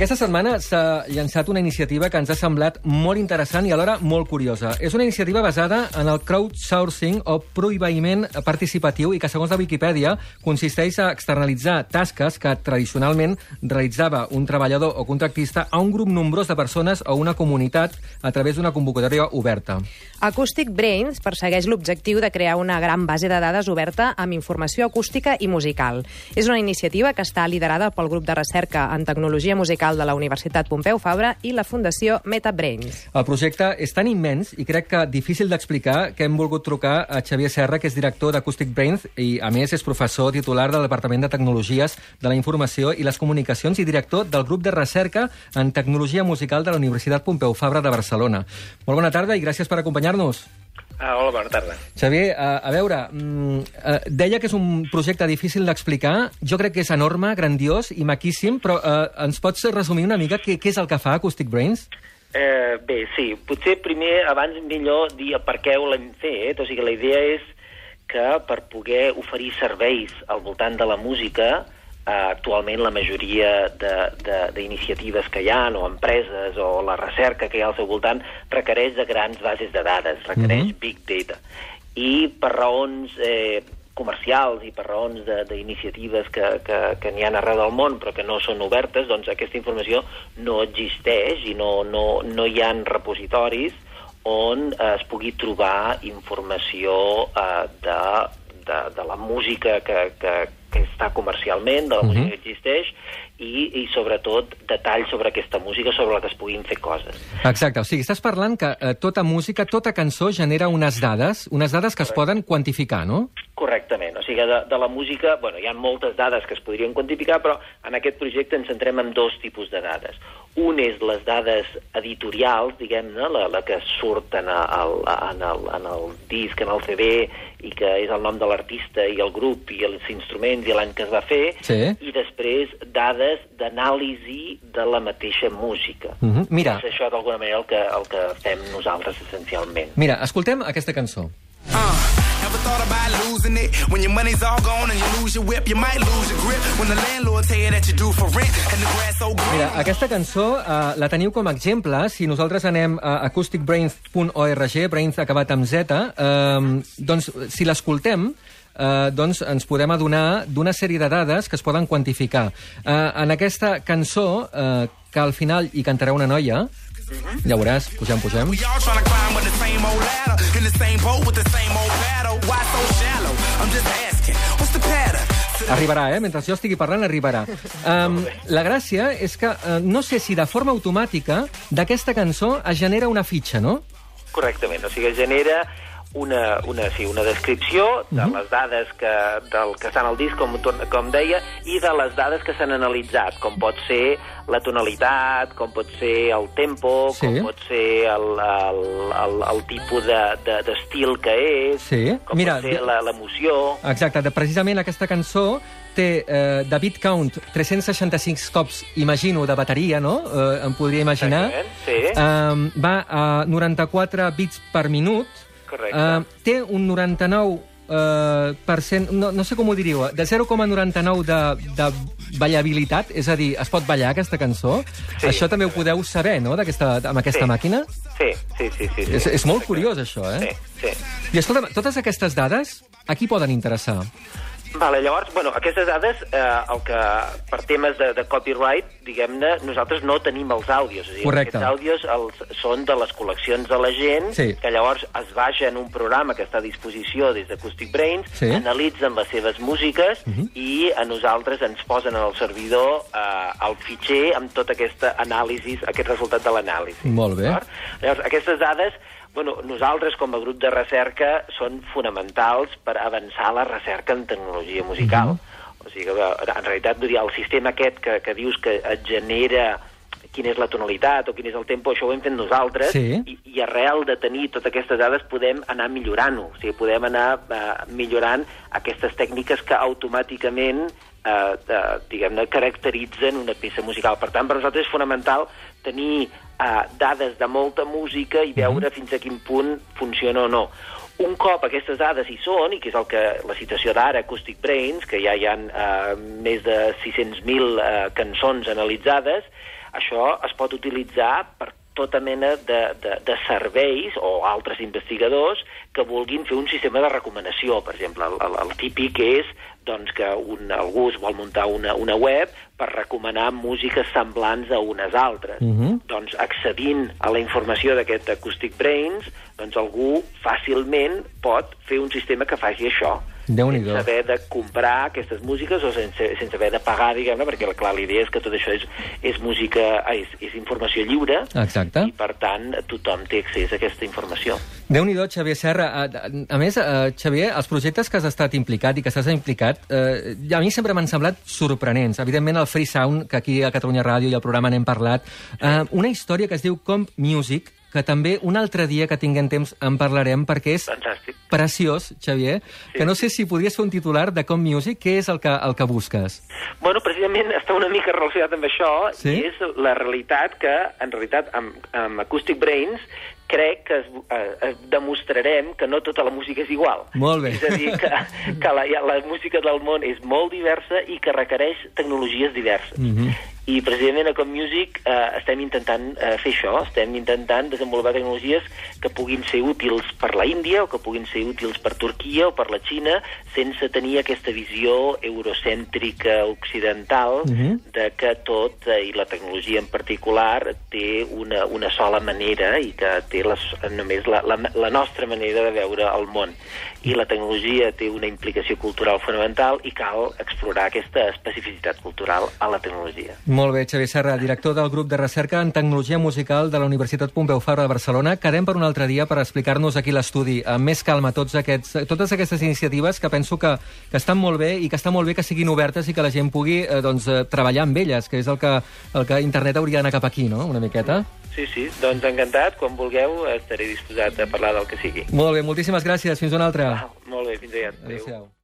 Aquesta setmana s'ha llançat una iniciativa que ens ha semblat molt interessant i alhora molt curiosa. És una iniciativa basada en el crowdsourcing o prohibiment participatiu i que, segons la Viquipèdia, consisteix a externalitzar tasques que tradicionalment realitzava un treballador o contractista a un grup nombrós de persones o una comunitat a través d'una convocatòria oberta. Acoustic Brains persegueix l'objectiu de crear una gran base de dades oberta amb informació acústica i musical. És una iniciativa que està liderada pel grup de recerca en tecnologia musical de la Universitat Pompeu Fabra i la Fundació MetaBrains. El projecte és tan immens i crec que difícil d'explicar que hem volgut trucar a Xavier Serra, que és director d'Acoustic Brains i, a més, és professor titular del Departament de Tecnologies de la Informació i les Comunicacions i director del grup de recerca en tecnologia musical de la Universitat Pompeu Fabra de Barcelona. Molt bona tarda i gràcies per acompanyar-nos. Ah, hola, bona tarda. Xavier, a, a veure, mm, eh, deia que és un projecte difícil d'explicar. Jo crec que és enorme, grandiós i maquíssim, però eh, ens pots resumir una mica què, què és el que fa Acoustic Brains? Eh, bé, sí, potser primer, abans millor dir per què ho l'hem fet. O sigui, la idea és que per poder oferir serveis al voltant de la música, actualment la majoria d'iniciatives que hi ha, o empreses, o la recerca que hi ha al seu voltant, requereix de grans bases de dades, requereix mm -hmm. big data. I per raons eh, comercials i per raons d'iniciatives que, que, que n'hi ha arreu del món però que no són obertes, doncs aquesta informació no existeix i no, no, no hi ha repositoris on eh, es pugui trobar informació eh, de, de, de la música que, que, que està comercialment, de la uh -huh. música que existeix, i, i sobretot detalls sobre aquesta música, sobre la que es puguin fer coses. Exacte, o sigui, estàs parlant que eh, tota música, tota cançó genera unes dades, unes dades que Correcte. es poden quantificar, no? Correctament, o sigui, de, de la música, bueno, hi ha moltes dades que es podrien quantificar, però en aquest projecte ens centrem en dos tipus de dades. Un és les dades editorials, diguem-ne, la, la que surt en el, en, el, en el disc, en el CD, i que és el nom de l'artista i el grup i els instruments i l'any que es va fer, sí. i després dades d'anàlisi de la mateixa música. Mm -hmm. Mira... És això d'alguna manera el que, el que fem nosaltres essencialment. Mira, escoltem aquesta cançó. Uh. Ever thought about losing it? When your money's all gone and you lose your whip, you might lose your grip. When the landlord tell you that you do for rent and the grass so green. Mira, aquesta cançó uh, la teniu com a exemple. Si nosaltres anem a acousticbrains.org, brains acabat amb Z, uh, doncs si l'escoltem, eh, doncs ens podem adonar d'una sèrie de dades que es poden quantificar. Eh, en aquesta cançó, eh, que al final hi cantarà una noia, ja veuràs, pugem, pugem. Arribarà, eh? Mentre jo estigui parlant, arribarà. Um, la gràcia és que uh, no sé si de forma automàtica d'aquesta cançó es genera una fitxa, no? Correctament, o sigui, es genera una, una, sí, una descripció de -huh. les dades que, del que estan al disc, com, com deia, i de les dades que s'han analitzat, com pot ser la tonalitat, com pot ser el tempo, sí. com pot ser el, el, el, el tipus d'estil de, de, que és, sí. com Mira, pot ser l'emoció... Exacte, de, precisament aquesta cançó té eh, de beat count 365 cops, imagino, de bateria, no? Eh, em podria imaginar. Sí. Eh, va a 94 bits per minut, Correcte. Uh, té un 99 uh, per cent, no, no sé com ho diríeu, de 0,99 de, de ballabilitat, és a dir, es pot ballar aquesta cançó? Sí. Això també ho podeu saber, no?, aquesta, amb aquesta Sí. màquina? Sí, sí, sí. sí, sí. És, és molt curiós, això, eh? Sí, sí. I escolta'm, totes aquestes dades, a qui poden interessar? Vale, llavors, bueno, aquestes dades, eh, el que, per temes de, de copyright, diguem-ne, nosaltres no tenim els àudios. O sigui, Correcte. Aquests àudios els, són de les col·leccions de la gent, Sí. que llavors es baixa en un programa que està a disposició des d'Acoustic Brains, Sí. analitzen les seves músiques Mhm. i a nosaltres ens posen en el servidor eh, el fitxer amb tota aquesta anàlisi, aquest resultat de l'anàlisi. Molt bé. Llavors, aquestes dades bueno, nosaltres, com a grup de recerca, són fonamentals per avançar la recerca en tecnologia musical. O sigui que, en realitat, dir, el sistema aquest que, que dius que et genera quina és la tonalitat o quin és el tempo, això ho hem fet nosaltres, Sí. i, i arrel de tenir totes aquestes dades podem anar millorant-ho, o sigui, podem anar eh, millorant aquestes tècniques que automàticament eh, diguem-ne, caracteritzen una peça musical. Per tant, per nosaltres és fonamental tenir eh, dades de molta música i veure Mhm. fins a quin punt funciona o no. Un cop aquestes dades hi són, i que és el que la situació d'ara, Acoustic Brains, que ja hi ha eh, més de 600.000 eh, cançons analitzades, això es pot utilitzar per tota mena de, de, de serveis o altres investigadors que vulguin fer un sistema de recomanació. Per exemple, el, el, el típic és doncs, que un, algú es vol muntar una, una web per recomanar músiques semblants a unes altres. Uh -huh. Doncs accedint a la informació d'aquest Acoustic Brains, doncs algú fàcilment pot fer un sistema que faci això Déu-n'hi-do. sense haver de comprar aquestes músiques o sense, sense haver de pagar, diguem-ne, perquè clar, la idea és que tot això és, és música, és, és informació lliure Exacte. i per tant tothom té accés a aquesta informació. déu nhi Xavier Serra. A, a més, eh, Xavier, els projectes que has estat implicat i que estàs implicat, eh, a mi sempre m'han semblat sorprenents. Evidentment, el Free Sound, que aquí a Catalunya Ràdio i al programa n'hem parlat, eh, una història que es diu Comp Music, que també un altre dia que tinguem temps en parlarem, perquè és Fantàstic. preciós, Xavier, que no sé si podries fer un titular de Com Music, què és el que, el que busques? Bueno, precisament està una mica relacionat amb això, Sí? i és la realitat que, en realitat, amb, amb Acoustic Brains, crec que es, eh, es demostrarem que no tota la música és igual. Molt bé. És a dir, que, que la, la música del món és molt diversa i que requereix tecnologies diverses. Mhm. I precisament a Com Music eh, estem intentant eh, fer això, estem intentant desenvolupar tecnologies que puguin ser útils per la Índia o que puguin ser útils per Turquia o per la Xina sense tenir aquesta visió eurocèntrica occidental Mhm. de que tot, eh, i la tecnologia en particular, té una, una sola manera i que té les, només la, la, la nostra manera de veure el món. I la tecnologia té una implicació cultural fonamental i cal explorar aquesta especificitat cultural a la tecnologia. Molt bé, Xavier Serra, director del grup de recerca en tecnologia musical de la Universitat Pompeu Fabra de Barcelona. Quedem per un altre dia per explicar-nos aquí l'estudi amb més calma tots aquests, totes aquestes iniciatives que penso que, que estan molt bé i que està molt bé que siguin obertes i que la gent pugui eh, doncs, eh, treballar amb elles, que és el que, el que internet hauria d'anar cap aquí, no?, una miqueta. Sí, sí, doncs encantat. Quan vulgueu estaré disposat a parlar del que sigui. Molt bé, moltíssimes gràcies. Fins una altra. Ah, molt bé, fins aviat. Adéu. Adéu-siau.